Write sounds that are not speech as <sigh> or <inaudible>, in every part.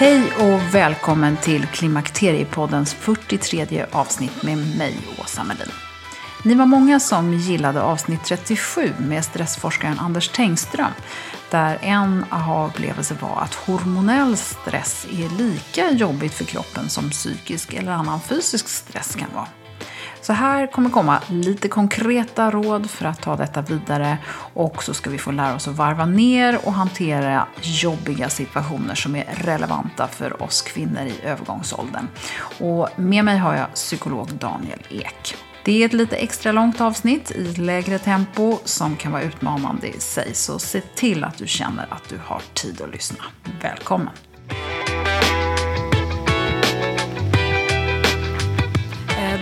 Hej och välkommen till Klimakteriepoddens 43 avsnitt med mig, Åsa Melin. Ni var många som gillade avsnitt 37 med stressforskaren Anders Tengström, där en aha-upplevelse var att hormonell stress är lika jobbigt för kroppen som psykisk eller annan fysisk stress kan vara. Så här kommer komma lite konkreta råd för att ta detta vidare och så ska vi få lära oss att varva ner och hantera jobbiga situationer som är relevanta för oss kvinnor i övergångsåldern. Och med mig har jag psykolog Daniel Ek. Det är ett lite extra långt avsnitt i lägre tempo som kan vara utmanande i sig, så se till att du känner att du har tid att lyssna. Välkommen!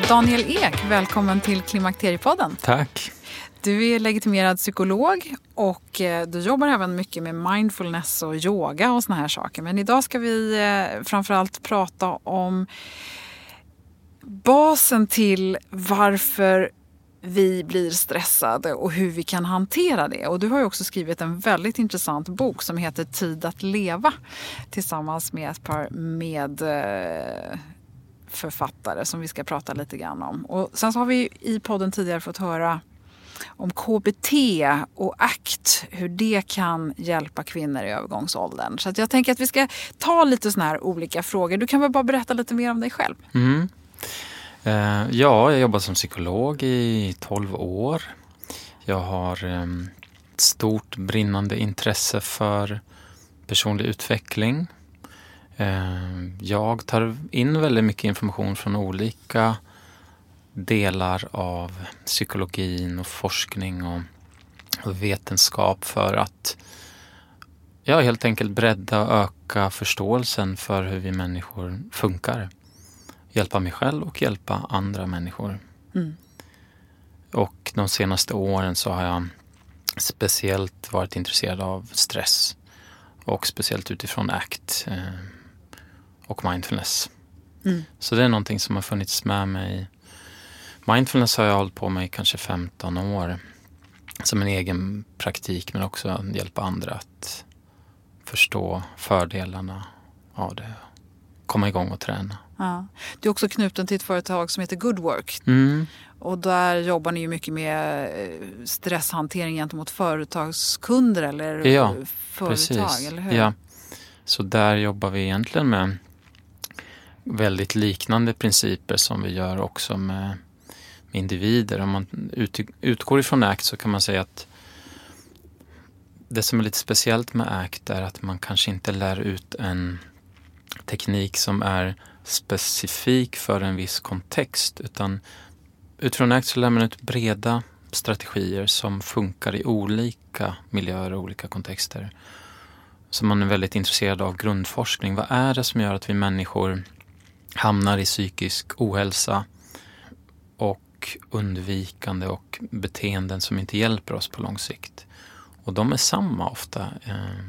Daniel Ek, välkommen till Klimakteriepodden. Tack. Du är legitimerad psykolog och eh, du jobbar även mycket med mindfulness och yoga och såna här saker. Men idag ska vi eh, framförallt prata om basen till varför vi blir stressade och hur vi kan hantera det. Och du har ju också skrivit en väldigt intressant bok som heter Tid att leva tillsammans med ett par med eh, författare som vi ska prata lite grann om. Och sen så har vi i podden tidigare fått höra om KBT och ACT, hur det kan hjälpa kvinnor i övergångsåldern. Så jag tänker att vi ska ta lite sådana här olika frågor. Du kan väl bara berätta lite mer om dig själv? Mm. Eh, ja, jag jobbar som psykolog i 12 år. Jag har eh, ett stort brinnande intresse för personlig utveckling jag tar in väldigt mycket information från olika delar av psykologin och forskning och, vetenskap för att ja, helt enkelt bredda och öka förståelsen för hur vi människor funkar. Hjälpa mig själv och hjälpa andra människor. Mm. Och de senaste åren så har jag speciellt varit intresserad av stress och speciellt utifrån ACT. Och mindfulness. Mm. Så det är någonting som har funnits med mig. Mindfulness har jag hållit på med i kanske 15 år. Som en egen praktik men också hjälpa andra att förstå fördelarna av det. Komma igång och träna. Ja. Du är också knuten till ett företag som heter Goodwork. Mm. Och där jobbar ni ju mycket med eh, stresshantering gentemot företagskunder eller ja, företag, precis. eller hur? Ja, så där jobbar vi egentligen med väldigt liknande principer som vi gör också med, med individer. Om man ut, utgår ifrån ACT så kan man säga att det som är lite speciellt med ACT är att man kanske inte lär ut en teknik som är specifik för en viss kontext utan utifrån ACT så lär man ut breda strategier som funkar i olika miljöer och olika kontexter. Så man är väldigt intresserad av grundforskning. Vad är det som gör att vi människor hamnar i psykisk ohälsa och undvikande och beteenden som inte hjälper oss på lång sikt? Och de är samma ofta eh,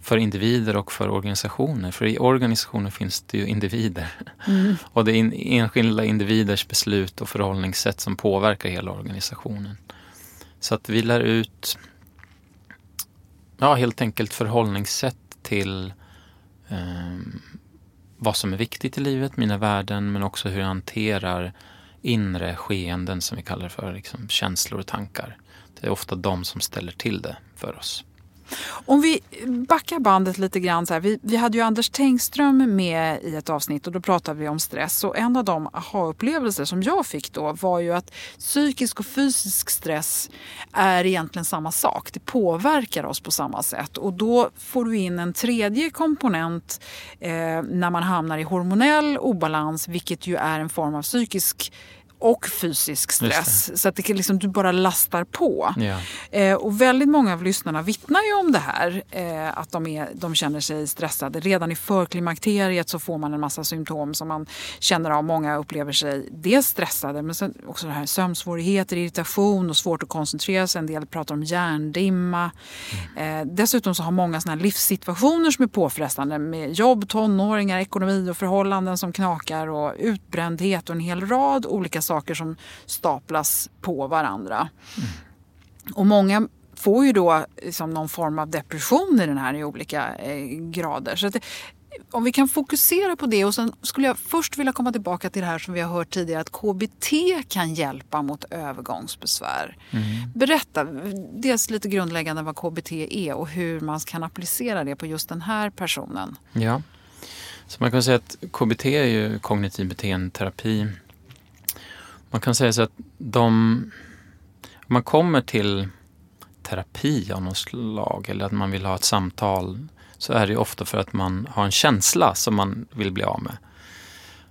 för individer och för organisationer. För i organisationer finns det ju individer. Mm. <laughs> och det är enskilda individers beslut och förhållningssätt som påverkar hela organisationen. Så att vi lär ut ja, helt enkelt förhållningssätt till eh, vad som är viktigt i livet, mina värden, men också hur jag hanterar inre skeenden som vi kallar det för, liksom känslor och tankar. Det är ofta de som ställer till det för oss. Om vi backar bandet lite grann. Så här, vi, vi hade ju Anders Tengström med i ett avsnitt och då pratade vi om stress. Och en av de aha-upplevelser som jag fick då var ju att psykisk och fysisk stress är egentligen samma sak. Det påverkar oss på samma sätt. Och då får du in en tredje komponent eh, när man hamnar i hormonell obalans vilket ju är en form av psykisk och fysisk stress. Så att det liksom, du bara lastar på. Ja. Eh, och väldigt många av lyssnarna vittnar ju om det här. Eh, att de, är, de känner sig stressade. Redan i förklimakteriet så får man en massa symptom som man känner av. Många upplever sig dels stressade men sen också det här sömnsvårigheter, irritation och svårt att koncentrera sig. En del pratar om hjärndimma. Mm. Eh, dessutom så har många såna livssituationer som är påfrestande med jobb, tonåringar, ekonomi och förhållanden som knakar och utbrändhet och en hel rad olika saker som staplas på varandra. Mm. Och många får ju då liksom någon form av depression i den här i olika eh, grader. Så det, om vi kan fokusera på det och sen skulle jag först vilja komma tillbaka till det här som vi har hört tidigare att KBT kan hjälpa mot övergångsbesvär. Mm. Berätta dels lite grundläggande vad KBT är och hur man kan applicera det på just den här personen. Ja, så man kan säga att KBT är ju kognitiv beteendeterapi man kan säga så att de, om man kommer till terapi av något slag eller att man vill ha ett samtal så är det ofta för att man har en känsla som man vill bli av med.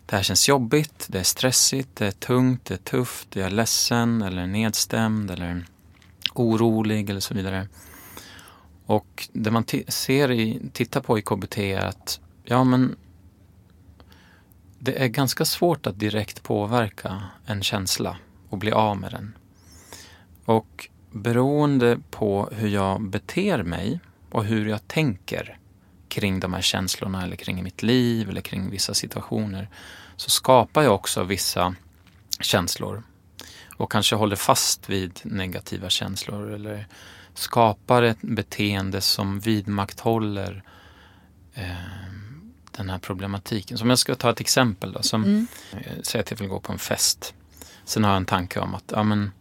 Det här känns jobbigt, det är stressigt, det är tungt, det är tufft, jag är ledsen eller nedstämd eller orolig eller så vidare. Och det man ser i, tittar på i KBT är att ja men det är ganska svårt att direkt påverka en känsla och bli av med den. Och beroende på hur jag beter mig och hur jag tänker kring de här känslorna eller kring mitt liv eller kring vissa situationer så skapar jag också vissa känslor och kanske håller fast vid negativa känslor eller skapar ett beteende som vidmakthåller eh, den här problematiken. Så om jag ska ta ett exempel då. Som, mm. Eh, säg att jag vill gå på en fest. Sen har jag en tanke om att ja, men,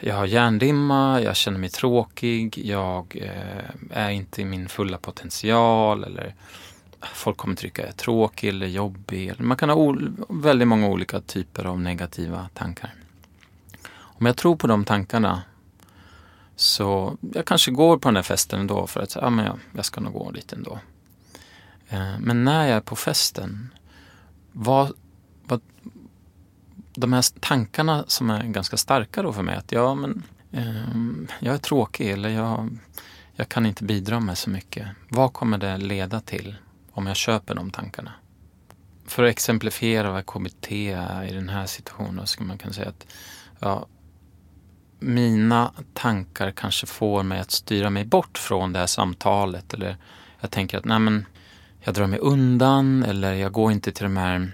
jag har hjärndimma, jag känner mig tråkig, jag eh, är inte i min fulla potential eller folk kommer tycka jag är tråkig eller jobbig. Man kan ha väldigt många olika typer av negativa tankar. Om jag tror på de tankarna så jag kanske går på den här festen ändå för att ja, men jag, jag ska nog gå dit ändå. Eh, men när jag är på festen, vad, vad, de här tankarna som är ganska starka då för mig, att ja, men, eh, jag är tråkig eller jag, jag kan inte bidra med så mycket. Vad kommer det leda till om jag köper de tankarna? För att exemplifiera vad KBT är i den här situationen så kan man kunna säga att ja, mina tankar kanske får mig att styra mig bort från det här samtalet eller jag tänker att nej men jag drar mig undan eller jag går inte till de här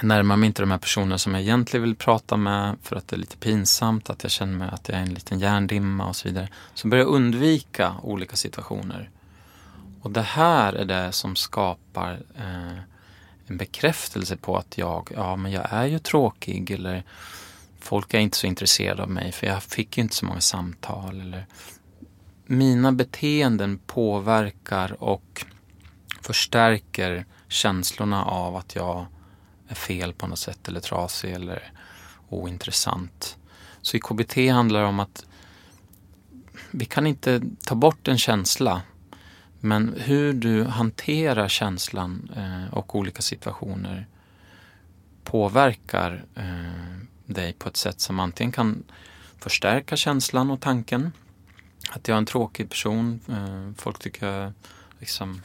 närmar mig inte de här personerna som jag egentligen vill prata med för att det är lite pinsamt, att jag känner mig att jag är en liten hjärndimma och så vidare. Så börjar jag undvika olika situationer. Och det här är det som skapar eh, en bekräftelse på att jag, ja men jag är ju tråkig eller folk är inte så intresserade av mig för jag fick ju inte så många samtal. Eller, mina beteenden påverkar och förstärker känslorna av att jag är fel på något sätt eller trasig eller ointressant. Så i KBT handlar det om att vi kan inte ta bort en känsla men hur du hanterar känslan eh, och olika situationer påverkar eh, dig på ett sätt som antingen kan förstärka känslan och tanken. Att jag är en tråkig person. Eh, folk tycker jag liksom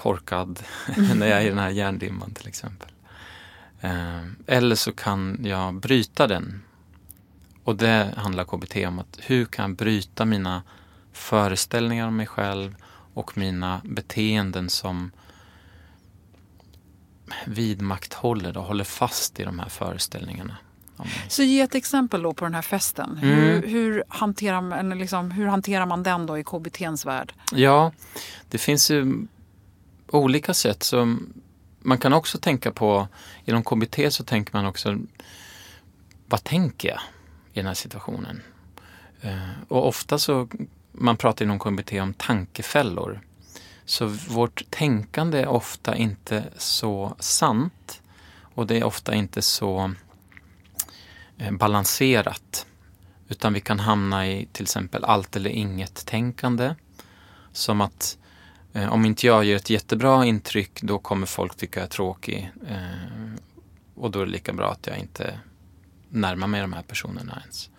korkad <laughs> när jag är i den här hjärndimman till exempel. Eh, eller så kan jag bryta den. Och det handlar KBT om. att Hur kan jag bryta mina föreställningar om mig själv och mina beteenden som vidmakthåller och håller fast i de här föreställningarna. Så ge ett exempel då på den här festen. Mm. Hur, hur, hanterar man, liksom, hur hanterar man den då i KBTns värld? Ja, det finns ju olika sätt. Så man kan också tänka på, inom KBT så tänker man också, vad tänker jag i den här situationen? Eh, och ofta så, man pratar inom KBT om tankefällor. Så vårt tänkande är ofta inte så sant och det är ofta inte så eh, balanserat. Utan vi kan hamna i till exempel allt eller inget tänkande. Som att eh, Eh, om inte jag ger ett jättebra intryck då kommer folk tycka jag är tråkig. Eh, och då är det lika bra att jag inte närmar mig de här personerna ens.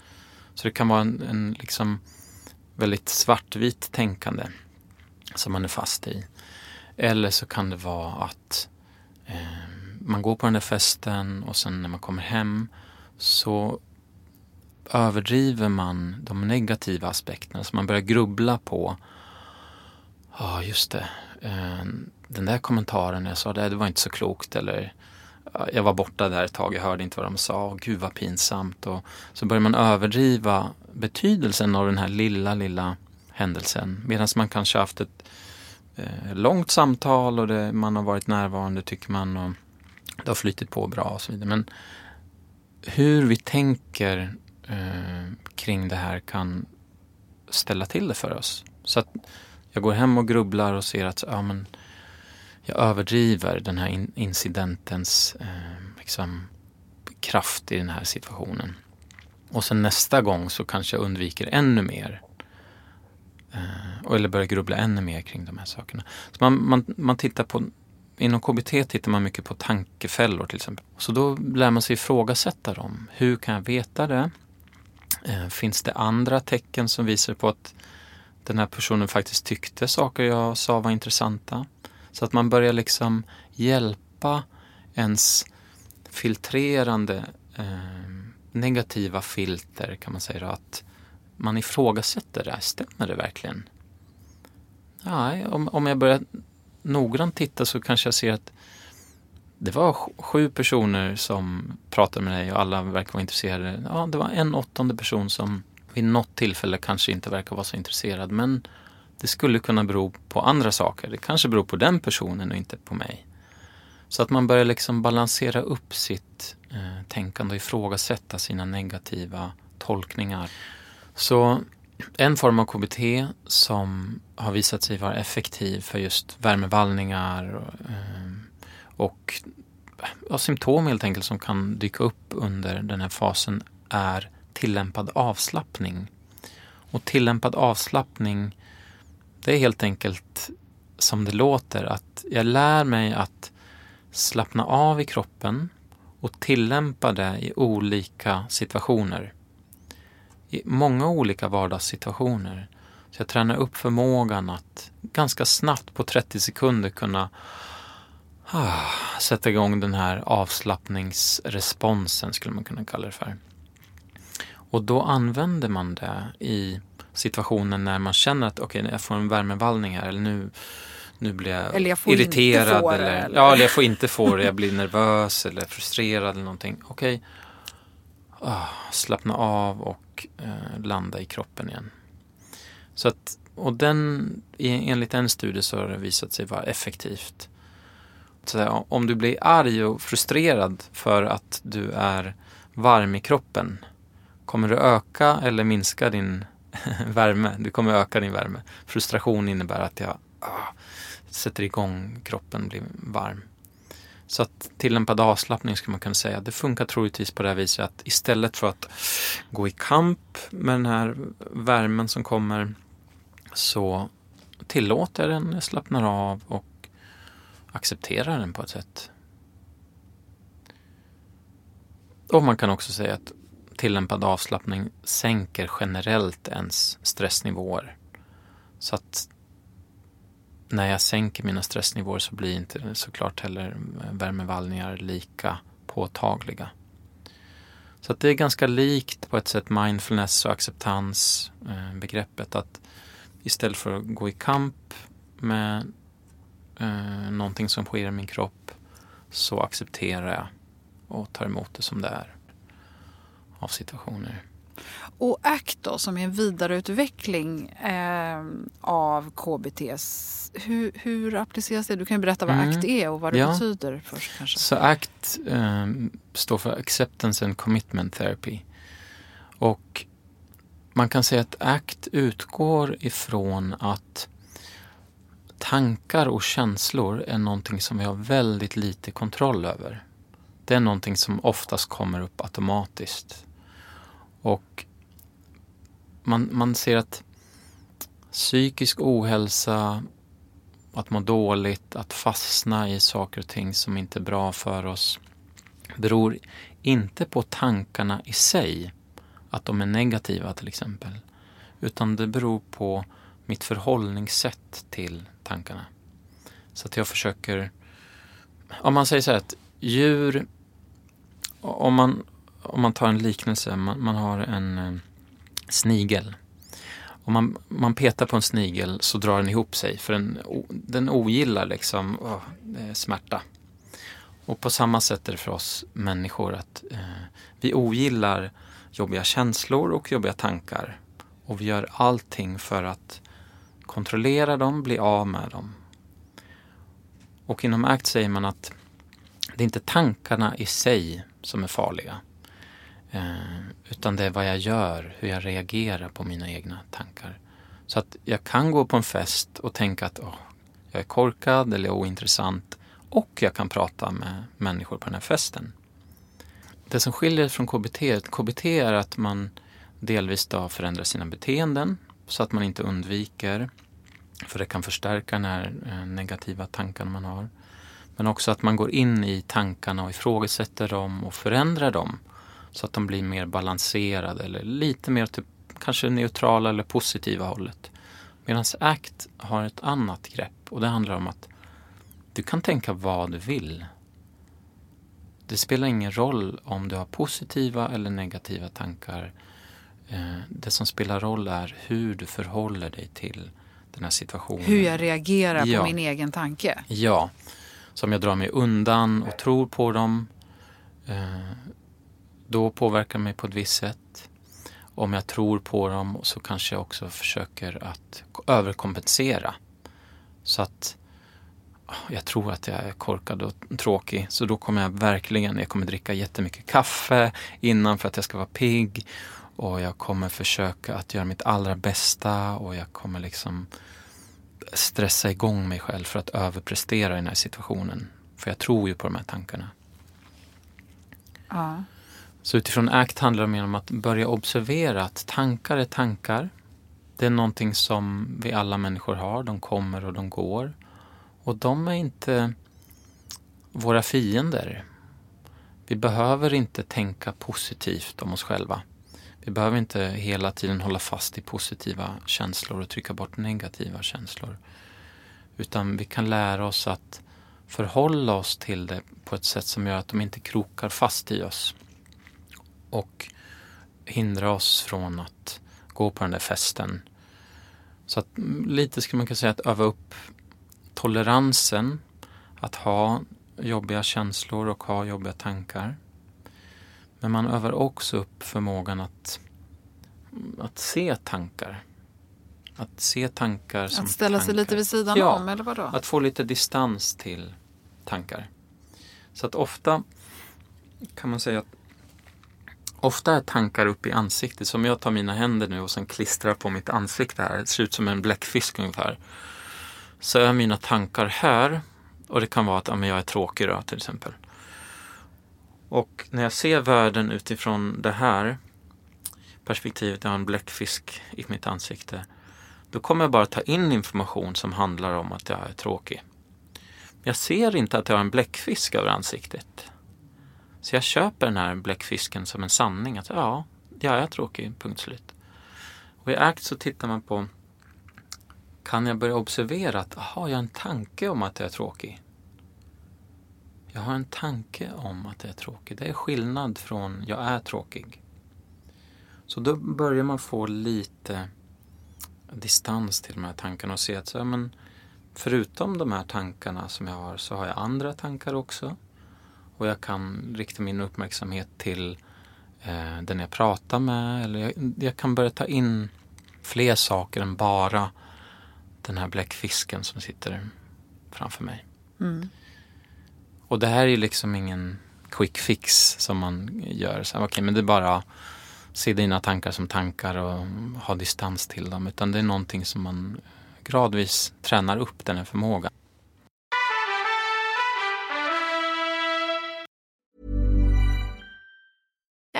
Så det kan vara en, en liksom väldigt svartvit tänkande som man är fast i. Eller så kan det vara att eh, man går på den där festen och sen när man kommer hem så överdriver man de negativa aspekterna. Så man börjar grubbla på, ja just det, eh, den där kommentaren jag sa, det, det var inte så klokt. Eller jag var borta där ett tag, jag hörde inte vad de sa, gud vad pinsamt. Och så börjar man överdriva betydelsen av den här lilla, lilla händelsen. Medan man kanske haft ett eh, långt samtal och det, man har varit närvarande tycker man och det har flyttit på bra och så vidare. Men hur vi tänker eh, kring det här kan ställa till det för oss. Så att jag går hem och grubblar och ser att ja, men jag överdriver den här in incidentens eh, liksom, kraft i den här situationen. Och sen nästa gång så kanske jag undviker ännu mer. Eh, eller börjar grubbla ännu mer kring de här sakerna. Så man, man, man tittar på Inom KBT tittar man mycket på tankefällor till exempel. Så då lär man sig ifrågasätta dem. Hur kan jag veta det? Eh, finns det andra tecken som visar på att den här personen faktiskt tyckte saker jag sa var intressanta? Så att man börjar liksom hjälpa ens filtrerande eh, negativa filter kan man säga. Då, att man ifrågasätter det. Stämmer det verkligen? Nej, om, om jag börjar noggrant titta så kanske jag ser att det var sju personer som pratade med dig och alla verkar vara intresserade. Ja, det var en åttonde person som vid något tillfälle kanske inte verkar vara så intresserad. Men det skulle kunna bero på andra saker. Det kanske beror på den personen och inte på mig. Så att man börjar liksom balansera upp sitt eh, tänkande och ifrågasätta sina negativa tolkningar. Så en form av KBT som har visat sig vara effektiv för just värmevallningar eh, och, eh, och ja, symptom helt enkelt som kan dyka upp under den här fasen är tillämpad avslappning. Och tillämpad avslappning det är helt enkelt som det låter att jag lär mig att slappna av i kroppen och tillämpa det i olika situationer i många olika vardagssituationer. Så jag tränar upp förmågan att ganska snabbt på 30 sekunder kunna ah, sätta igång den här avslappningsresponsen skulle man kunna kalla det för. Och då använder man det i situationen när man känner att okej, okay, jag får en värmevallning här eller nu, nu blir jag, eller jag irriterad. eller, eller, Ja, eller jag får inte få det, jag blir nervös eller frustrerad eller någonting. Okej, okay. ah, slappna av och eh, landa i kroppen igen. Så att, och den, enligt en studie så har det visat sig vara effektivt. Så om du blir arg och frustrerad för att du är varm i kroppen, kommer du öka eller minska din <laughs> värme? Du kommer öka din värme. Frustration innebär att jag ah, sätter igång kroppen, blir varm. Så att tillämpad avslappning skulle man kunna säga, det funkar troligtvis på det här viset att istället för att gå i kamp med den här värmen som kommer så tillåter jag den, slappnar av och accepterar den på ett sätt. Och man kan också säga att tillämpad avslappning sänker generellt ens stressnivåer. Så att när jag sänker mina stressnivåer så blir inte såklart heller värmevallningar lika påtagliga. Så att det är ganska likt på ett sätt mindfulness och acceptans eh, begreppet att istället för att gå i kamp med eh, någonting som sker i min kropp så accepterar jag och tar emot det som det är av situationer. Och ACT då, som är en vidareutveckling eh, av KBT. Hur, hur appliceras det? Du kan ju berätta vad mm. ACT är och vad det ja. betyder först kanske. Så ACT eh, står för Acceptance and Commitment Therapy. Och man kan säga att ACT utgår ifrån att tankar och känslor är någonting som vi har väldigt lite kontroll över. Det är någonting som oftast kommer upp automatiskt. Och man, man ser att psykisk ohälsa, att må dåligt, att fastna i saker och ting som inte är bra för oss beror inte på tankarna i sig, att de är negativa till exempel, utan det beror på mitt förhållningssätt till tankarna. Så att jag försöker, om man säger så här att djur, om man, om man tar en liknelse, man, man har en eh, snigel. Om man, man petar på en snigel så drar den ihop sig för den, den ogillar liksom oh, smärta. Och på samma sätt är det för oss människor att eh, vi ogillar jobbiga känslor och jobbiga tankar. Och vi gör allting för att kontrollera dem, bli av med dem. Och inom ACT säger man att det är inte tankarna i sig som är farliga. Eh, utan det är vad jag gör, hur jag reagerar på mina egna tankar. Så att jag kan gå på en fest och tänka att oh, jag är korkad eller ointressant och jag kan prata med människor på den här festen. Det som skiljer från KBT, KBT är att man delvis då förändrar sina beteenden så att man inte undviker, för det kan förstärka den här eh, negativa tankarna man har. Men också att man går in i tankarna och ifrågasätter dem och förändrar dem så att de blir mer balanserade eller lite mer typ, kanske neutrala eller positiva hållet. Medan ACT har ett annat grepp och det handlar om att du kan tänka vad du vill. Det spelar ingen roll om du har positiva eller negativa tankar. Eh, det som spelar roll är hur du förhåller dig till den här situationen. Hur jag reagerar ja. på min egen tanke. Ja. Så om jag drar mig undan och tror på dem eh, då påverkar mig på ett visst sätt. Om jag tror på dem så kanske jag också försöker att överkompensera. Så att ah, jag tror att jag är korkad och tråkig så då kommer jag verkligen, jag kommer dricka jättemycket kaffe innan för att jag ska vara pigg och jag kommer försöka att göra mitt allra bästa och jag kommer liksom stressa igång mig själv för att överprestera i den här situationen. För jag tror ju på de här tankarna. Ja. Så utifrån ACT handlar det mer om att börja observera att tankar är tankar. Det är någonting som vi alla människor har. De kommer och de går. Och de är inte våra fiender. Vi behöver inte tänka positivt om oss själva. Vi behöver inte hela tiden hålla fast i positiva känslor och trycka bort negativa känslor. Utan vi kan lära oss att förhålla oss till det på ett sätt som gör att de inte krokar fast i oss och hindra oss från att gå på den där festen. Så att lite skulle man kunna säga att öva upp toleransen att ha jobbiga känslor och ha jobbiga tankar. Men man övar också upp förmågan att, att se tankar. Att se tankar som Att ställa tankar. sig lite vid sidan ja, om, eller vadå? att få lite distans till tankar. Så att ofta kan man säga att Ofta är tankar upp i ansiktet. Som jag tar mina händer nu och sen klistrar på mitt ansikte här. Det ser ut som en bläckfisk ungefär. Så är mina tankar här. Och det kan vara att ja, jag är tråkig då, till exempel. Och när jag ser världen utifrån det här perspektivet, jag har en bläckfisk i mitt ansikte. Då kommer jag bara ta in information som handlar om att jag är tråkig. Jag ser inte att jag har en bläckfisk över ansiktet. Så jag köper den här bläckfisken som en sanning. Att ja, jag är tråkig, punkt slut. Och i ACT så tittar man på kan jag börja observera att aha, jag har en tanke om att jag är tråkig. Jag har en tanke om att jag är tråkig. Det är skillnad från jag är tråkig. Så då börjar man få lite distans till de här tankarna och se att så, ja, men, förutom de här tankarna som jag har så har jag andra tankar också. Och jag kan rikta min uppmärksamhet till eh, den jag pratar med. Eller jag, jag, kan börja ta in fler saker än bara den här bläckfisken som sitter framför mig. Mm. Och det här är ju liksom ingen quick fix som man gör. Okej, okay, men det är bara se dina tankar som tankar och ha distans till dem. Utan det är någonting som man gradvis tränar upp den här förmågan.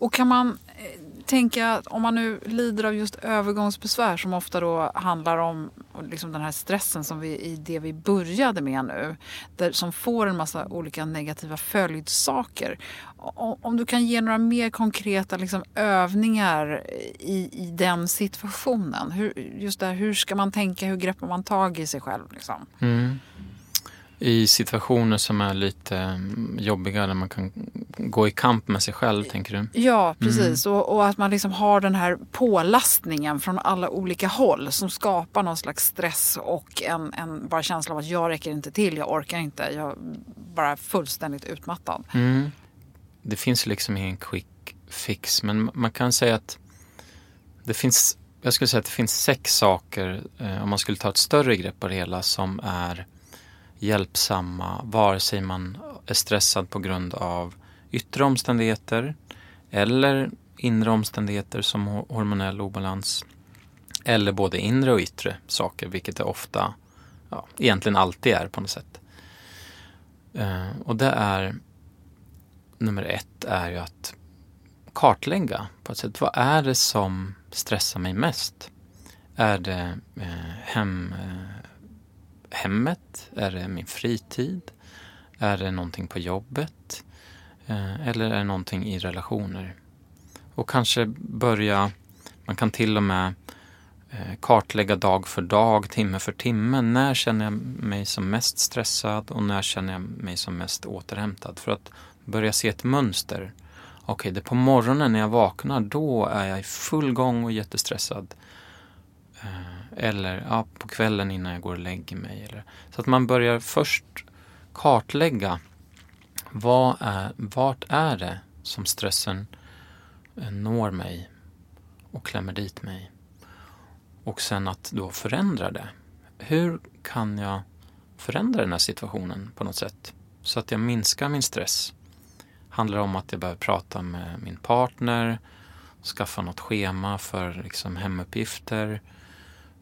Och kan man eh, tänka om man nu lider av just övergångsbesvär som ofta då handlar om liksom den här stressen som vi, i det vi började med nu, där, som får en massa olika negativa följdsaker. Om du kan ge några mer konkreta liksom, övningar i, i den situationen. Hur, just där, hur ska man tänka, hur greppar man tag i sig själv? Liksom? Mm i situationer som är lite mm, jobbiga där man kan gå i kamp med sig själv, tänker du? Ja, precis. Mm. Och, och, att man liksom har den här pålastningen från alla olika håll som skapar någon slags stress och en, en bara känsla av att jag räcker inte till, jag orkar inte, jag är bara fullständigt utmattad. Mm. Det finns liksom ingen quick fix, men man kan säga att det finns, jag skulle säga att det finns sex saker, eh, om man skulle ta ett större grepp på det hela, som är hjälpsamma vare sig man är stressad på grund av yttre omständigheter eller inre omständigheter som hormonell obalans eller både inre och yttre saker, vilket det ofta, ja, egentligen alltid är på något sätt. Eh, och det är, nummer ett är ju att kartlägga på ett sätt, vad är det som stressar mig mest? Är det eh, hem, eh, hemmet? Är det min fritid? Är det någonting på jobbet? Eh, eller är det någonting i relationer? Och kanske börja, man kan till och med eh, kartlägga dag för dag, timme för timme. När känner jag mig som mest stressad och när känner jag mig som mest återhämtad? För att börja se ett mönster. Okej, okay, det är på morgonen när jag vaknar, då är jag i full gång och jättestressad. Eh, eller ja, på kvällen innan jag går och lägger mig. Eller, så att man börjar först kartlägga vad är, vart är det som stressen eh, når mig och klämmer dit mig. Och sen att då förändra det. Hur kan jag förändra den här situationen på något sätt? Så att jag minskar min stress. Handlar det om att jag behöver prata med min partner, skaffa något schema för liksom hemuppgifter,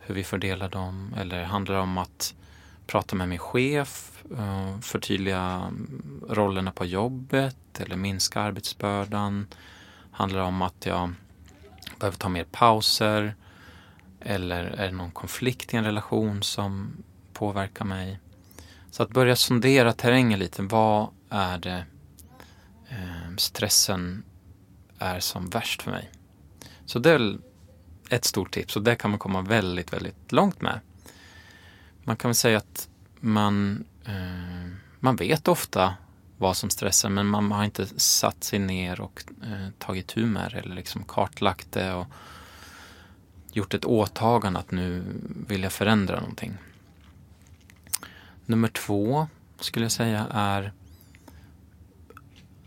hur vi fördelar dem. Eller handlar det om att prata med min chef, eh, förtydliga mm, rollerna på jobbet eller minska arbetsbördan. Handlar det om att jag behöver ta mer pauser? Eller är det någon konflikt i en relation som påverkar mig? Så att börja sondera terrängen lite. Vad är det eh, stressen är som värst för mig? Så det är ett stort tips och det kan man komma väldigt, väldigt långt med. Man kan väl säga att man, eh, man vet ofta vad som stressar men man har inte satt sig ner och eh, tagit tur med det eller liksom kartlagt det och gjort ett åtagande att nu vill jag förändra någonting. Nummer två skulle jag säga är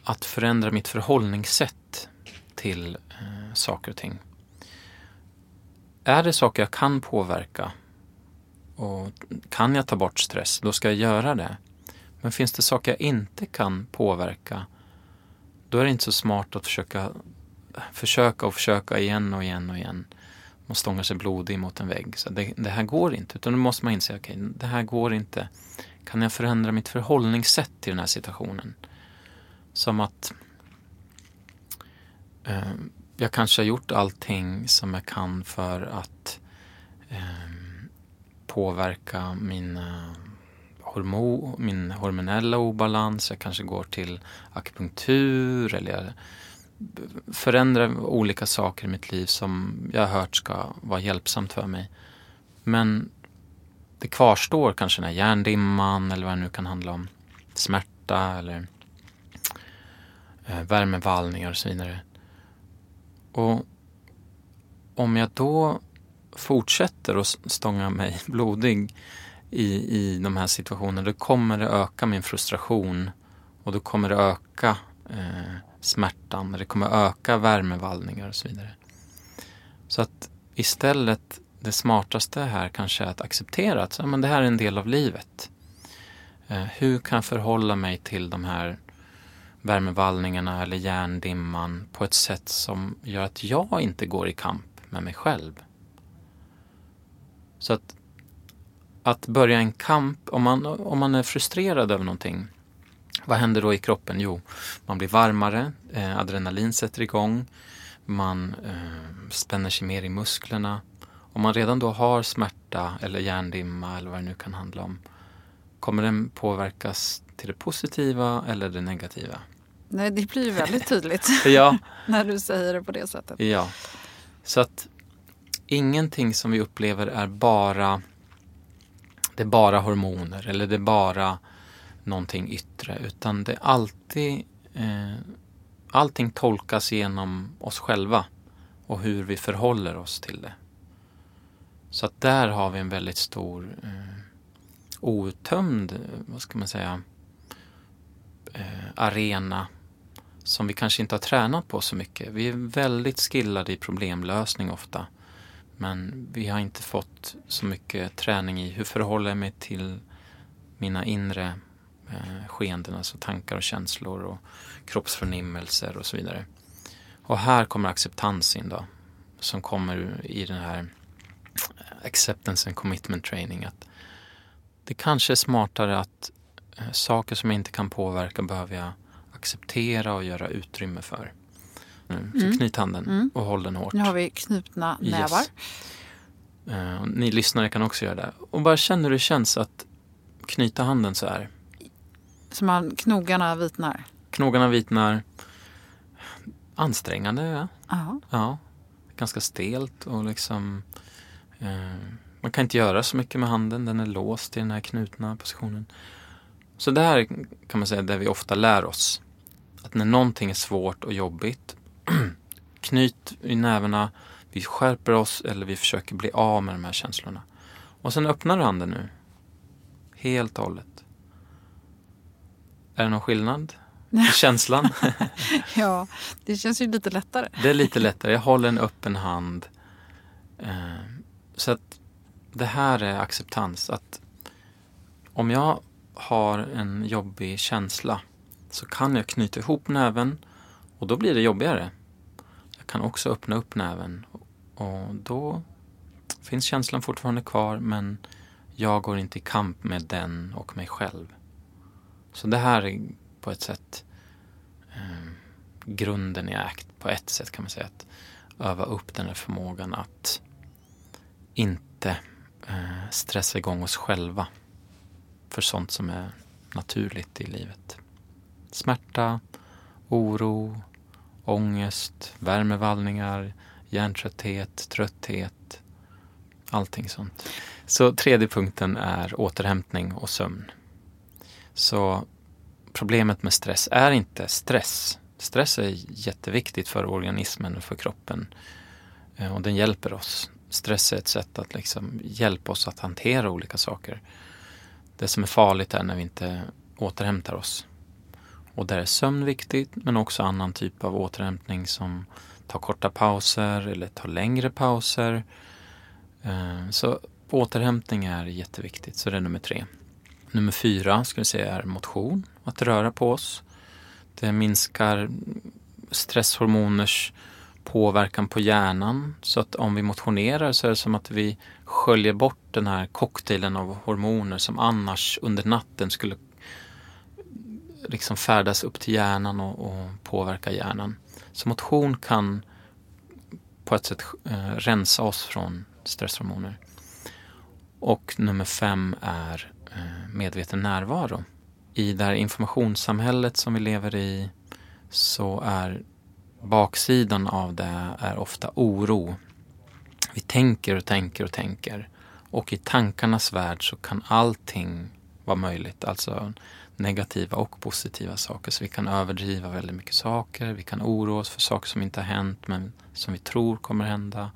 att förändra mitt förhållningssätt till eh, saker och ting. Är det saker jag kan påverka och kan jag ta bort stress, då ska jag göra det. Men finns det saker jag inte kan påverka, då är det inte så smart att försöka, försöka och försöka igen och igen och igen. Man stångar sig blodig mot en vägg. Så det, det här går inte, utan då måste man inse, okej, okay, det här går inte. Kan jag förändra mitt förhållningssätt till den här situationen? Som att eh, jag kanske har gjort allting som jag kan för att eh, påverka mina hormon, min hormonella obalans. Jag kanske går till akupunktur eller jag förändrar olika saker i mitt liv som jag har hört ska vara hjälpsamt för mig. Men det kvarstår kanske den här hjärndimman eller vad det nu kan handla om. Smärta eller eh, värmevallningar och så vidare. Och om jag då fortsätter att stånga mig <laughs> blodig i, i de här situationerna, då kommer det öka min frustration och då kommer det öka eh, smärtan, det kommer öka värmevallningar och så vidare. Så att istället, det smartaste här kanske är att acceptera att ja, men det här är en del av livet. Eh, hur kan jag förhålla mig till de här värmevallningarna eller hjärndimman på ett sätt som gör att jag inte går i kamp med mig själv? Så att, att börja en kamp, om man, om man är frustrerad över någonting, vad händer då i kroppen? Jo, man blir varmare, eh, adrenalin sätter igång, man eh, spänner sig mer i musklerna. Om man redan då har smärta eller hjärndimma eller vad det nu kan handla om, kommer den påverkas till det positiva eller det negativa? Nej, det blir väldigt tydligt <laughs> ja. <laughs> när du säger det på det sättet. Ja, så att ingenting som vi upplever är bara det är bara hormoner eller det är bara någonting yttre utan det är alltid eh, allting tolkas genom oss själva och hur vi förhåller oss till det. Så att där har vi en väldigt stor eh, outtömd, vad ska man säga, eh, arena som vi kanske inte har tränat på så mycket. Vi är väldigt skillade i problemlösning ofta. Men vi har inte fått så mycket träning i hur förhåller jag mig till mina inre eh, skeenden, alltså tankar och känslor och kroppsförnimmelser och så vidare. Och här kommer acceptans in då, som kommer i den här eh, acceptance and commitment training. Att det kanske är smartare att eh, saker som jag inte kan påverka behöver jag acceptera och göra utrymme för. Mm. Så knyt handen mm. och håll den hårt. Nu har vi knutna nävar. Yes. Uh, ni lyssnare kan också göra det. Och bara känn hur det känns att knyta handen så här. Så man, knogarna vitnar? Knogarna vitnar. Ansträngande, ja. Aha. ja. Ganska stelt och liksom Eh, man kan inte göra så mycket med handen, den är låst i den här knutna positionen. Så det här kan man säga där vi ofta lär oss. Att när någonting är svårt och jobbigt, <clears throat> knyt i nävarna, vi skärper oss eller vi försöker bli av med de här känslorna. Och sen öppnar du handen nu. Helt och hållet. Är det någon skillnad i <laughs> känslan? <laughs> ja, det känns ju lite lättare. det är lite lättare. Jag håller en öppen hand. Eh, så att det här är acceptans. Att om jag har en jobbig känsla så kan jag knyta ihop näven och då blir det jobbigare. Jag kan också öppna upp näven och då finns känslan fortfarande kvar men jag går inte i kamp med den och mig själv. Så det här är på ett sätt eh, grunden i ACT. På ett sätt kan man säga att öva upp den här förmågan att inte eh, stressa igång oss själva för sånt som är naturligt i livet. Smärta, oro, ångest, värmevallningar, hjärntrötthet, trötthet, allting sånt. Så tredje punkten är återhämtning och sömn. Så problemet med stress är inte stress. Stress är jätteviktigt för organismen och för kroppen. Eh, och den hjälper oss. Stress är ett sätt att liksom hjälpa oss att hantera olika saker. Det som är farligt är när vi inte återhämtar oss. Och där är sömn viktigt men också annan typ av återhämtning som tar korta pauser eller tar längre pauser. Eh, så återhämtning är jätteviktigt, så det är nummer tre. Nummer fyra skulle jag säga är motion, att röra på oss. Det minskar stresshormoners påverkan på hjärnan. Så att om vi motionerar så är det som att vi sköljer bort den här cocktailen av hormoner som annars under natten skulle liksom färdas upp till hjärnan och, och påverka hjärnan. Så motion kan på ett sätt eh, rensa oss från stresshormoner. Och nummer fem är eh, medveten närvaro. I det här informationssamhället som vi lever i så är baksidan av det är ofta oro. Vi tänker och tänker och tänker. Och i tankarnas värld så kan allting vara möjligt. Alltså negativa och positiva saker. Så vi kan överdriva väldigt mycket saker. Vi kan oroa oss för saker som inte har hänt men som vi tror kommer hända.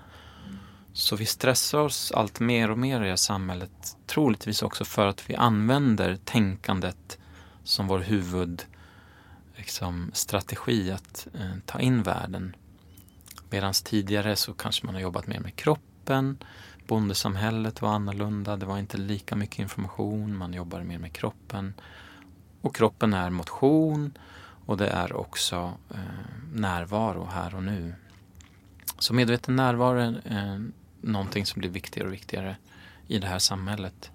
Så vi stressar oss allt mer och mer i det här samhället. Troligtvis också för att vi använder tänkandet som vår huvudstrategi liksom, att eh, ta in världen. Medan tidigare så kanske man har jobbat mer med kroppen. Bondesamhället var annorlunda. Det var inte lika mycket information. Man jobbade mer med kroppen. Och kroppen är motion och det är också eh, närvaro här och nu. Så medveten närvaro är eh, någonting som blir viktigare och viktigare i det här samhället.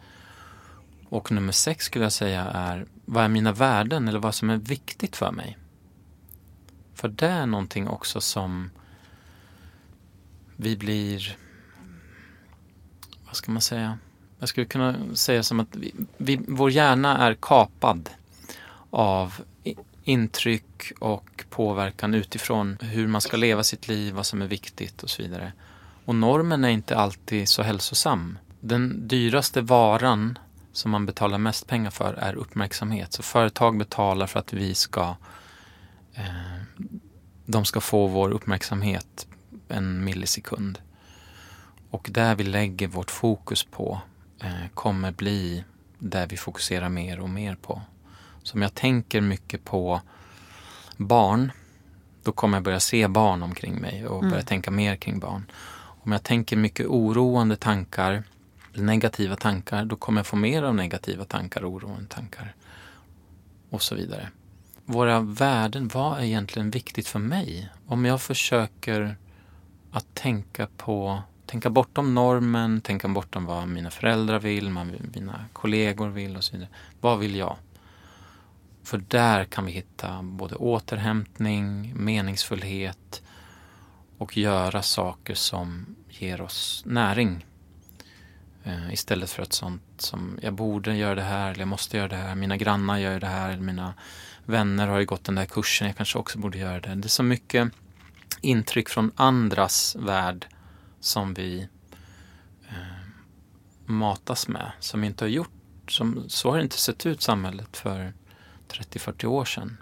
Och nummer sex skulle jag säga är, vad är mina värden eller vad som är viktigt för mig? För det är någonting också som vi blir, vad ska man säga? Jag skulle kunna säga som att vi, vi, vår hjärna är kapad av intryck och påverkan utifrån hur man ska leva sitt liv, vad som är viktigt och så vidare. Och normen är inte alltid så hälsosam. Den dyraste varan som man betalar mest pengar för är uppmärksamhet. Så företag betalar för att vi ska eh, de ska få vår uppmärksamhet en millisekund. Och där vi lägger vårt fokus på eh, kommer bli där vi fokuserar mer och mer på. Så om jag tänker mycket på barn, då kommer jag börja se barn omkring mig och börja mm. tänka mer kring barn. Om jag tänker mycket oroande tankar, negativa tankar, då kommer jag få mer av negativa tankar och oroande tankar. Och så vidare. Våra värden, vad är egentligen viktigt för mig? Om jag försöker att tänka på tänka bortom normen, tänka bortom vad mina föräldrar vill, mina kollegor vill och så vidare. Vad vill jag? För där kan vi hitta både återhämtning, meningsfullhet och göra saker som ger oss näring. Eh, istället för ett sånt som jag borde göra det här eller jag måste göra det här. Mina grannar gör det här eller mina vänner har ju gått den där kursen. Jag kanske också borde göra det. Det är så mycket intryck från andras värld som vi eh, matas med, som inte har gjort, som, så har det inte sett ut samhället för 30-40 år sedan.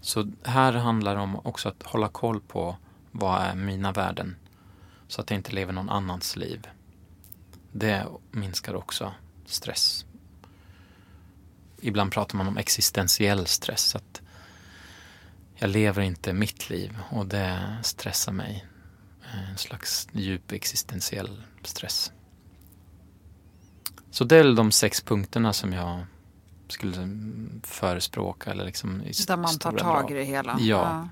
Så här handlar det om också att hålla koll på vad är mina värden? Så att jag inte lever någon annans liv. Det minskar också stress. Ibland pratar man om existentiell stress. Att jag lever inte mitt liv och det stressar mig. En slags djup existentiell stress. Så det är de sex punkterna som jag skulle förespråka. Eller liksom i Där man tar tag i det hela. Ja. ja.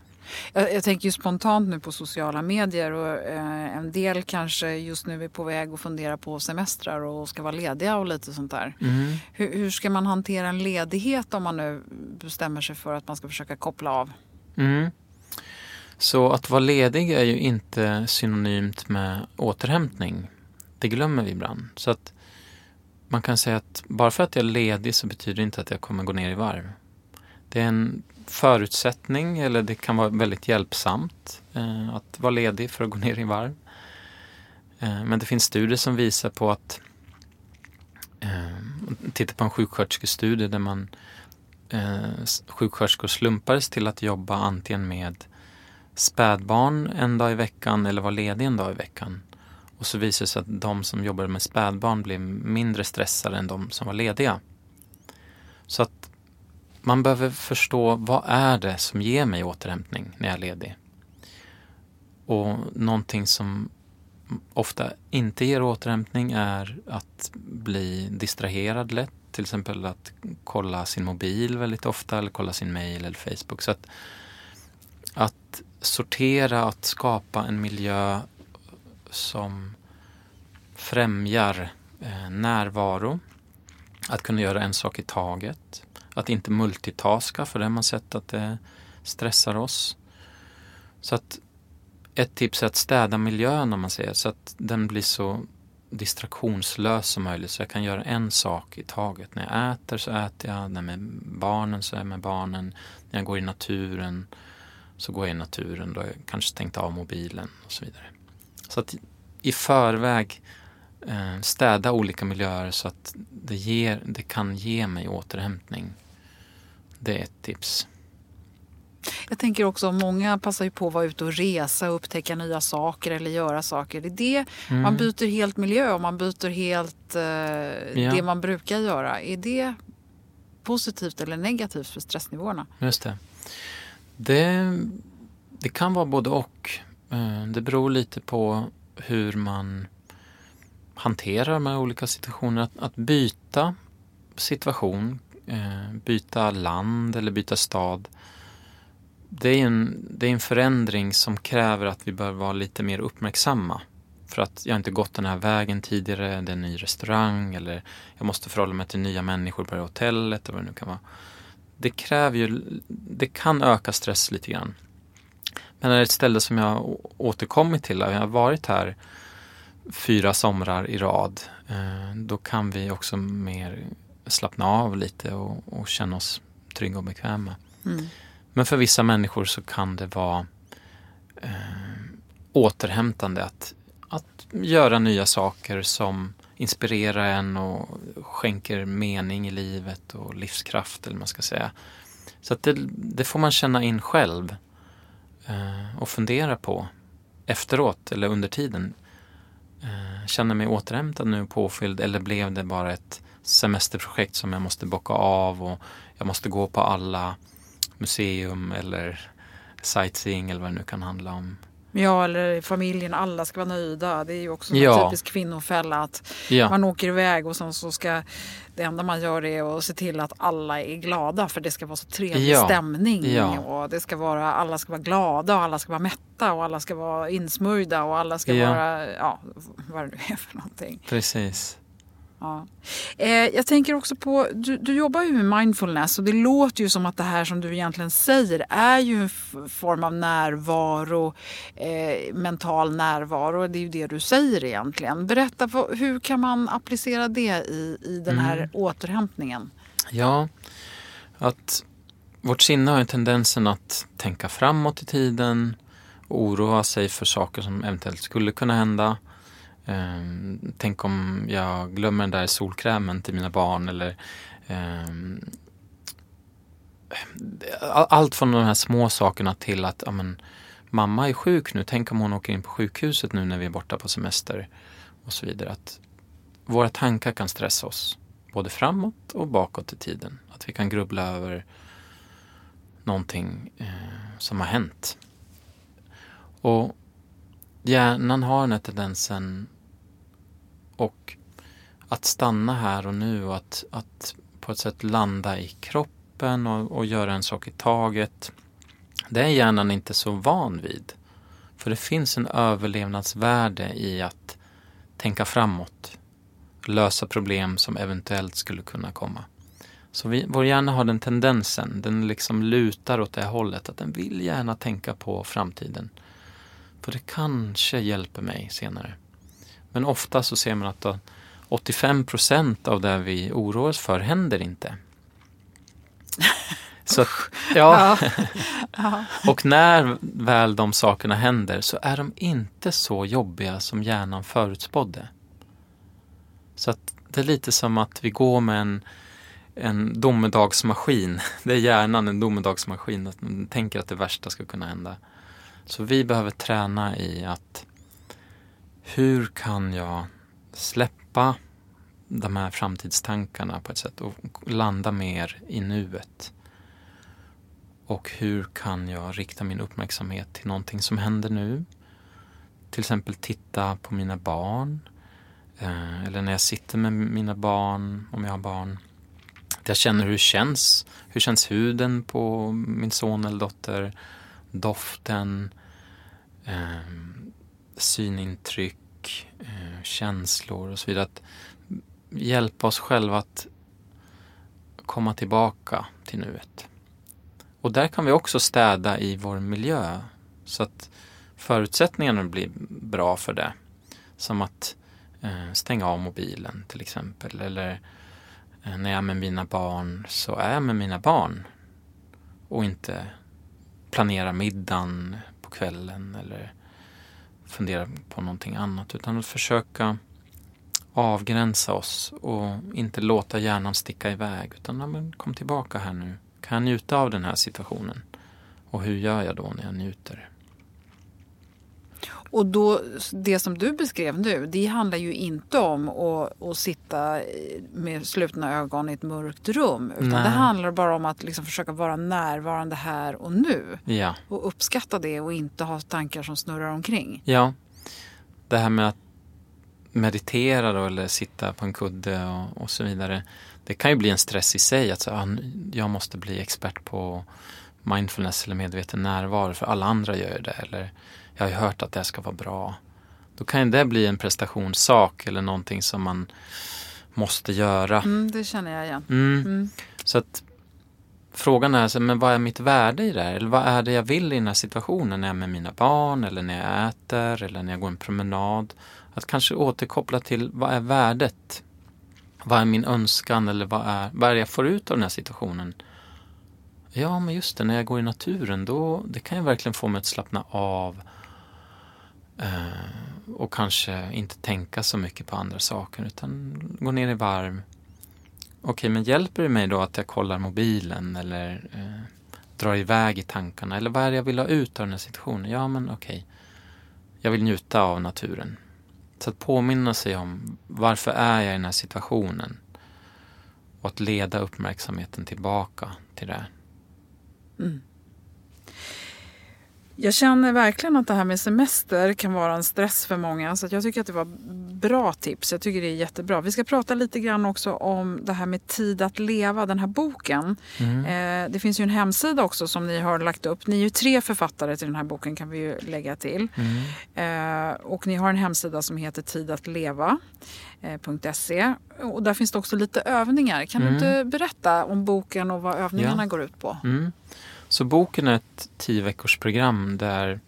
Jag, jag, tänker ju spontant nu på sociala medier och eh, en del kanske just nu är på väg att fundera på semestrar och ska vara lediga och lite sånt där. Mm. Hur, hur, ska man hantera en ledighet om man nu bestämmer sig för att man ska försöka koppla av? Mm. Så att vara ledig är ju inte synonymt med återhämtning. Det glömmer vi ibland. Så att man kan säga att bara för att jag är ledig så betyder det inte att jag kommer gå ner i varv. Det är en förutsättning eller det kan vara väldigt hjälpsamt eh, att vara ledig för att gå ner i varv. Eh, men det finns studier som visar på att eh, titta på en sjuksköterskestudie där man eh, sjuksköterskor slumpades till att jobba antingen med spädbarn en dag i veckan eller vara ledig en dag i veckan. Och så visade det sig att de som jobbade med spädbarn blev mindre stressade än de som var lediga. Så att man behöver förstå vad är det som ger mig återhämtning när jag är ledig. Och någonting som ofta inte ger återhämtning är att bli distraherad lätt. Till exempel att kolla sin mobil väldigt ofta eller kolla sin mail eller Facebook. Så att, att sortera, att skapa en miljö som främjar eh, närvaro. Att kunna göra en sak i taget. Att inte multitaska, för det har man sett att det stressar oss. Så att ett tips är att städa miljön om man säger så att den blir så distraktionslös som möjligt. Så jag kan göra en sak i taget. När jag äter så äter jag, när jag är med barnen så är jag med barnen. När jag går i naturen så går jag i naturen. Då har jag kanske stängt av mobilen och så vidare. Så att i förväg eh, städa olika miljöer så att det, ger, det kan ge mig återhämtning. Det är ett tips. Jag tänker också, många passar ju på att vara ute och resa och upptäcka nya saker eller göra saker. Det är det, mm. Man byter helt miljö och man byter helt eh, ja. det man brukar göra. Är det positivt eller negativt för stressnivåerna? Just det. Det, det kan vara både och. Eh, det beror lite på hur man hanterar de här olika situationerna. Att, att byta situation, eh, byta land eller byta stad. Det är, en, det är en förändring som kräver att vi bör vara lite mer uppmärksamma. För att jag inte gått den här vägen tidigare, det är en ny restaurang eller jag måste förhålla mig till nya människor på det hotellet eller vad det nu kan vara. Det kräver ju, det kan öka stress lite grann. Men är ett ställe som jag återkommit till, jag har varit här fyra somrar i rad, eh, då kan vi också mer slappna av lite och, och känna oss trygga och bekväma. Mm. Men för vissa människor så kan det vara eh, återhämtande att, att göra nya saker som inspirerar en och skänker mening i livet och livskraft eller man ska säga. Så att det, det får man känna in själv Eh, och fundera på efteråt eller under tiden. Eh, känner mig återhämtad nu påfylld eller blev det bara ett semesterprojekt som jag måste bocka av och jag måste gå på alla museum eller sightseeing eller vad det nu kan handla om. Ja, eller familjen, alla ska vara nöjda. Det är ju också en ja. typisk kvinnofälla att ja. man åker iväg och sen så ska det enda man gör är att se till att alla är glada för det ska vara så trevlig ja. stämning. Ja. Och det ska vara, alla ska vara glada och alla ska vara mätta och alla ska vara insmörjda och alla ska vara, ja, vad det nu är för någonting. Precis. Ja. Eh, jag tänker också på, du, du jobbar ju med mindfulness och det låter ju som att det här som du egentligen säger är ju en form av närvaro, eh, mental närvaro. Det är ju det du säger egentligen. Berätta, hur kan man applicera det i, i den här mm. återhämtningen? Ja, att vårt sinne har ju tendensen att tänka framåt i tiden och oroa sig för saker som eventuellt skulle kunna hända Um, tänk om jag glömmer den där solkrämen till mina barn eller um, allt från de här små sakerna till att ja, men, mamma är sjuk nu, tänk om hon åker in på sjukhuset nu när vi är borta på semester och så vidare. Att våra tankar kan stressa oss, både framåt och bakåt i tiden. Att vi kan grubbla över någonting eh, som har hänt. Och hjärnan har den här tendensen och att stanna här och nu och att, att på ett sätt landa i kroppen och, och göra en sak i taget. Det är hjärnan inte så van vid. För det finns en överlevnadsvärde i att tänka framåt. Lösa problem som eventuellt skulle kunna komma. Så vi, vår hjärna har den tendensen, den liksom lutar åt det hållet, att den vill gärna tänka på framtiden. För det kanske hjälper mig senare. Men ofta så ser man att 85 procent av det vi oroar oss för händer inte. <laughs> Så, ja. <laughs> ja. och när väl de sakerna händer så är de inte så jobbiga som hjärnan förutspådde. Så att det är lite som att vi går med en, en domedagsmaskin. <laughs> Det är hjärnan en domedagsmaskin. Att man tänker att det värsta ska kunna hända. Så vi behöver träna i att hur kan jag släppa de här framtidstankarna på ett sätt och landa mer i nuet. Och hur kan jag rikta min uppmärksamhet till någonting som händer nu? Till exempel titta på mina barn. Eh, eller när jag sitter med mina barn, om jag har barn. Jag känner hur det känns. Hur känns huden på min son eller dotter? Doften, ehm, synintryck, eh, känslor och så vidare. Att hjälpa oss själva att komma tillbaka till nuet. Och där kan vi också städa i vår miljö så att förutsättningarna blir bra för det. Som att eh, stänga av mobilen till exempel. Eller eh, när jag är med mina barn så är jag med mina barn. Och inte planera middagen på kvällen eller fundera på någonting annat. Utan att försöka avgränsa oss och inte låta hjärnan sticka iväg. Utan ja, men kom tillbaka här nu. Kan jag njuta av den här situationen? Och hur gör jag då när jag njuter? Och då, det som du beskrev nu, det handlar ju inte om att, att sitta med slutna ögon i ett mörkt rum. Utan Nej. det handlar bara om att liksom försöka vara närvarande här och nu. Ja. Och uppskatta det och inte ha tankar som snurrar omkring. Ja. Det här med att meditera då, eller sitta på en kudde och, och så vidare. Det kan ju bli en stress i sig att så, ah, jag måste bli expert på mindfulness eller medveten närvaro för alla andra gör det. Eller jag har ju hört att det ska vara bra. Då kan det bli en prestationssak eller någonting som man måste göra. Mm, det känner jag igen. Mm. Mm. Så att frågan är, så, men vad är mitt värde i det här? Eller vad är det jag vill i den här situationen? När jag är med mina barn eller när jag äter eller när jag går en promenad. Att kanske återkoppla till vad är värdet? Vad är min önskan eller vad är, vad är det jag får ut av den här situationen? Ja, men just det, när jag går i naturen då det kan ju verkligen få mig att slappna av Eh, och kanske inte tänka så mycket på andra saker utan gå ner i varv. Okej, men hjälper det mig då att jag kollar mobilen eller eh, drar iväg i tankarna? Eller vad är det jag vill ha ut av den här situationen? Ja, men okej. Jag vill njuta av naturen. Så att påminna sig om varför är jag i den här situationen? Och att leda uppmärksamheten tillbaka till det. Mm. Jag känner verkligen att det här med semester kan vara en stress för många. Så jag tycker att det var bra tips. Jag tycker det är jättebra. Vi ska prata lite grann också om det här med Tid att leva, den här boken. Mm. Eh, det finns ju en hemsida också som ni har lagt upp. Ni är ju tre författare till den här boken kan vi ju lägga till. Mm. Eh, och ni har en hemsida som heter tidatleva.se. Eh, och där finns det också lite övningar. Kan mm. du inte berätta om boken och vad övningarna ja. går ut på? Så boken är ett tio veckors program där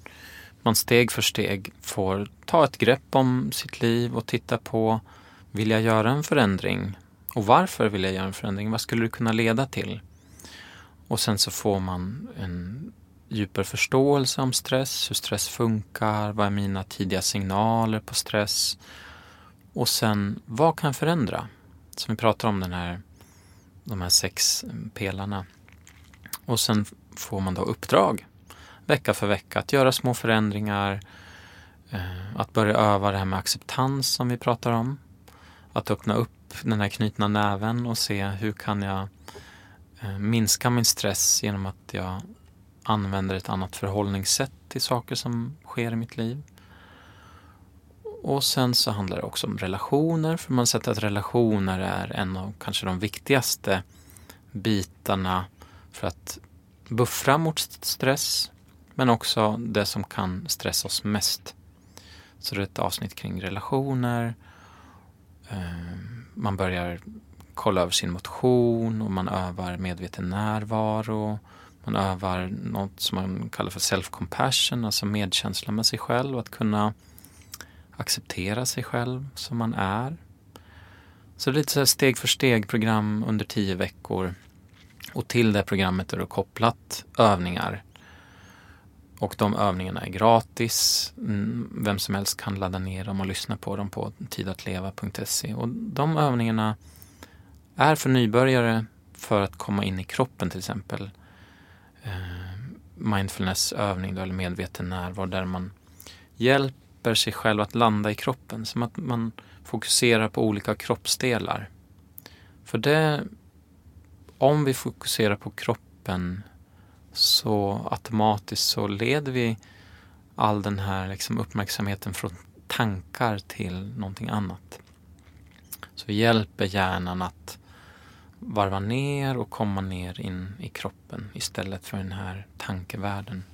man steg för steg får ta ett grepp om sitt liv och titta på vill jag göra en förändring? Och varför vill jag göra en förändring? Vad skulle det kunna leda till? Och sen så får man en djupare förståelse om stress, hur stress funkar, vad är mina tidiga signaler på stress? Och sen, vad kan jag förändra? Som vi pratar om den här, de här sex pelarna. Och sen får man då uppdrag vecka för vecka att göra små förändringar. Eh, att börja öva det här med acceptans som vi pratar om. Att öppna upp den här knutna näven och se hur kan jag eh, minska min stress genom att jag använder ett annat förhållningssätt till saker som sker i mitt liv. Och sen så handlar det också om relationer, för man har sett att relationer är en av kanske de viktigaste bitarna för att buffra mot stress, men också det som kan stressa oss mest. Så det är ett avsnitt kring relationer. Ehm, man börjar kolla över sin motion och man övar medveten närvaro. Man övar något som man kallar för self-compassion, alltså medkänsla med sig själv. Att kunna acceptera sig själv som man är. Så det är lite så steg för steg program under tio veckor. Och till det programmet är det kopplat övningar. Och de övningarna är gratis. Mm, vem som helst kan ladda ner dem och lyssna på dem på tidatleva.se. Och de övningarna är för nybörjare för att komma in i kroppen till exempel. Eh, Mindfulnessövning eller medveten närvaro där man hjälper sig själv att landa i kroppen. Som att man fokuserar på olika kroppsdelar. För det, om vi fokuserar på kroppen så automatiskt så leder vi all den här liksom uppmärksamheten från tankar till någonting annat. Så vi hjälper hjärnan att varva ner och komma ner in i kroppen istället för den här tankevärlden.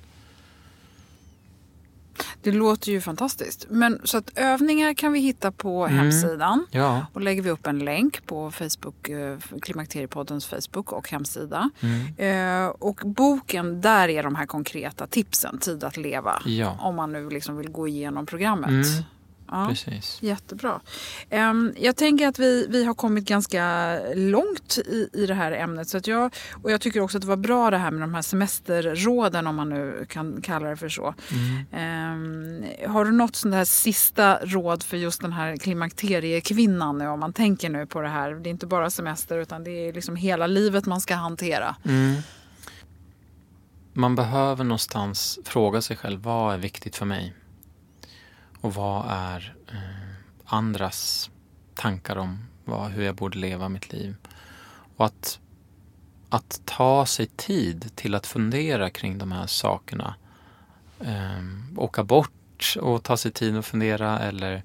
Det låter ju fantastiskt. Men så att övningar kan vi hitta på mm. hemsidan. Ja. Och lägger vi upp en länk på Facebook, eh, Klimakteriepoddens Facebook och hemsida. Mm. Eh, och boken, där är de här konkreta tipsen, Tid att leva. Ja. Om man nu liksom vill gå igenom programmet. Mm. Ja, Precis. Jättebra. Um, jag tänker att vi, vi har kommit ganska långt i, i det här ämnet. Så att jag, och jag tycker också att det var bra det här med de här semesterråden om man nu kan kalla det för så. Mm. Um, har du något sånt här sista råd för just den här klimakteriekvinnan nu om man tänker nu på det här. Det är inte bara semester utan det är liksom hela livet man ska hantera. Mm. Man behöver någonstans fråga sig själv vad är viktigt för mig? Och vad är eh, andras tankar om vad, hur jag borde leva mitt liv? Och att, att ta sig tid till att fundera kring de här sakerna. Eh, åka bort och ta sig tid att fundera eller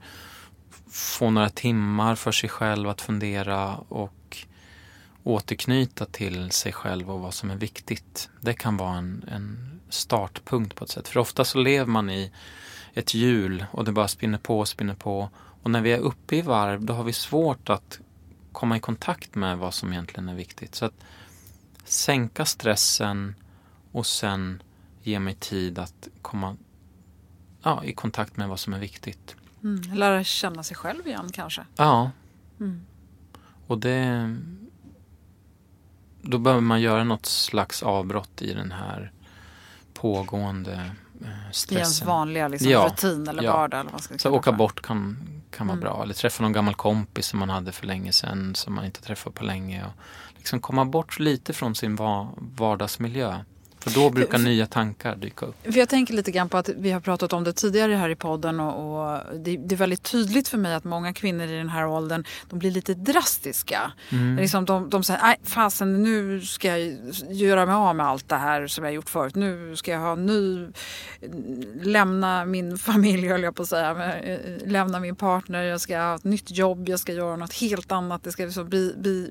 få några timmar för sig själv att fundera och återknyta till sig själv och vad som är viktigt. Det kan vara en, en startpunkt på ett sätt. För ofta så lever man i ett hjul och det bara spinner på och spinner på. Och när vi är uppe i varv då har vi svårt att komma i kontakt med vad som egentligen är viktigt. Så att sänka stressen och sen ge mig tid att komma ja, i kontakt med vad som är viktigt. Mm, lära känna sig själv igen kanske? Ja. Mm. Och det... Då behöver man göra något slags avbrott i den här pågående stressen. I ens vanliga liksom, ja, rutin eller ja. vardag. Eller vad ska så åka bort kan, kan vara mm. bra. Eller träffa någon gammal kompis som man hade för länge sedan som man inte träffat på länge. Och liksom komma bort lite från sin vardagsmiljö. För då brukar för, nya tankar dyka upp. För jag tänker lite grann på att vi har pratat om det tidigare här i podden och, och det, det, är väldigt tydligt för mig att många kvinnor i den här åldern de blir lite drastiska. Mm. Liksom de, de säger, nej fasen nu ska jag göra mig av med allt det här som jag gjort förut. Nu ska jag ha ny, lämna min <laughs> familj höll jag på att säga, lämna min partner, jag ska ha ett nytt jobb, jag ska göra något helt annat. Det ska liksom bli, bli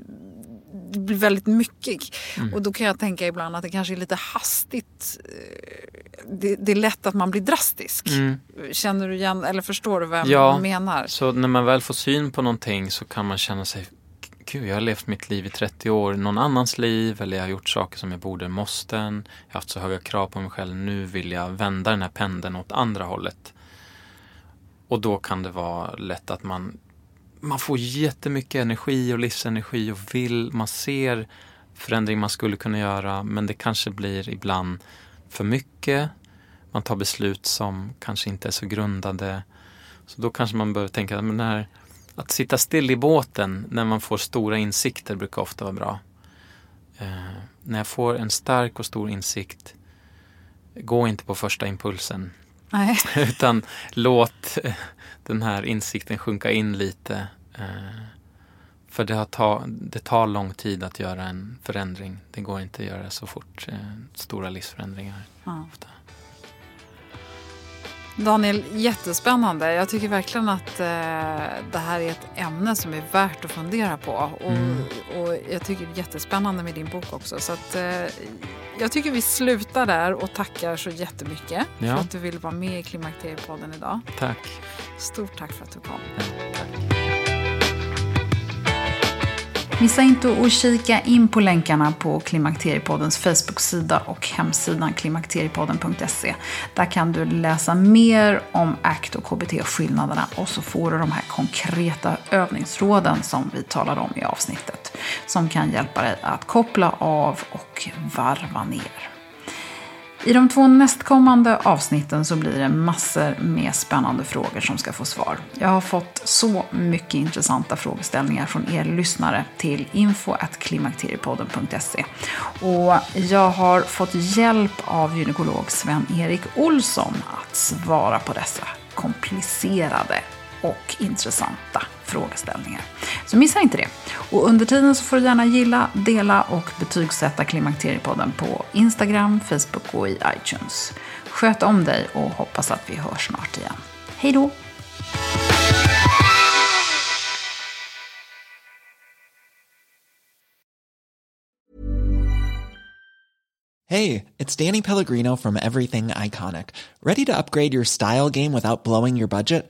blir väldigt mycket. Mm. Och då kan jag tänka ibland att det kanske är lite hastigt. Eh, det, det är lätt att man blir drastisk. Mm. Känner du igen, eller förstår du vad jag ja, menar? så när man väl får syn på någonting så kan man känna sig Gud, jag har levt mitt liv i 30 år, någon annans liv eller jag har gjort saker som jag borde, måste. Jag har haft så höga krav på mig själv, nu vill jag vända den här pendeln åt andra hållet. Och då kan det vara lätt att man man får jättemycket energi och livsenergi och vill, man ser förändring man skulle kunna göra men det kanske blir ibland för mycket. Man tar beslut som kanske inte är så grundade. Så då kanske man behöver tänka, men när att sitta still i båten när man får stora insikter brukar ofta vara bra. Eh, när jag får en stark och stor insikt, gå inte på första impulsen. Nej. <laughs> Utan låt eh, den här insikten sjunka in lite. Eh, för det, har ta, det tar lång tid att göra en förändring. Det går inte att göra så fort. Eh, stora livsförändringar. Ja. Daniel, jättespännande. Jag tycker verkligen att eh, det här är ett ämne som är värt att fundera på. Och, Mm. och jag tycker det är jättespännande med din bok också. Så att, eh, jag tycker vi slutar där och tackar så jättemycket Ja. för att du ville vara med i Klimakteriepodden idag. Tack. Stort tack för att du kom. Ja, tack. Missa inte att kika in på länkarna på Klimakteriepoddens Facebook-sida och hemsidan klimakteriepodden.se. Där kan du läsa mer om ACT och KBT-skillnaderna och så får du de här konkreta övningsråden som vi talade om i avsnittet. Som kan hjälpa dig att koppla av och varva ner. I de två nästkommande avsnitten så blir det massor med spännande frågor som ska få svar. Jag har fått så mycket intressanta frågeställningar från er lyssnare till info.klimakteriepodden.se. Och jag har fått hjälp av gynekolog Sven-Erik Olsson att svara på dessa komplicerade och intressanta frågeställningar. Så missa inte det. Och under tiden så får du gärna gilla, dela och betygsätta Klimakteriepodden på Instagram, Facebook och i iTunes. Sköt om dig och hoppas att vi hörs snart igen. Hej då! Hey, it's Danny Pellegrino from Everything Iconic. Ready to upgrade your style game without blowing your budget?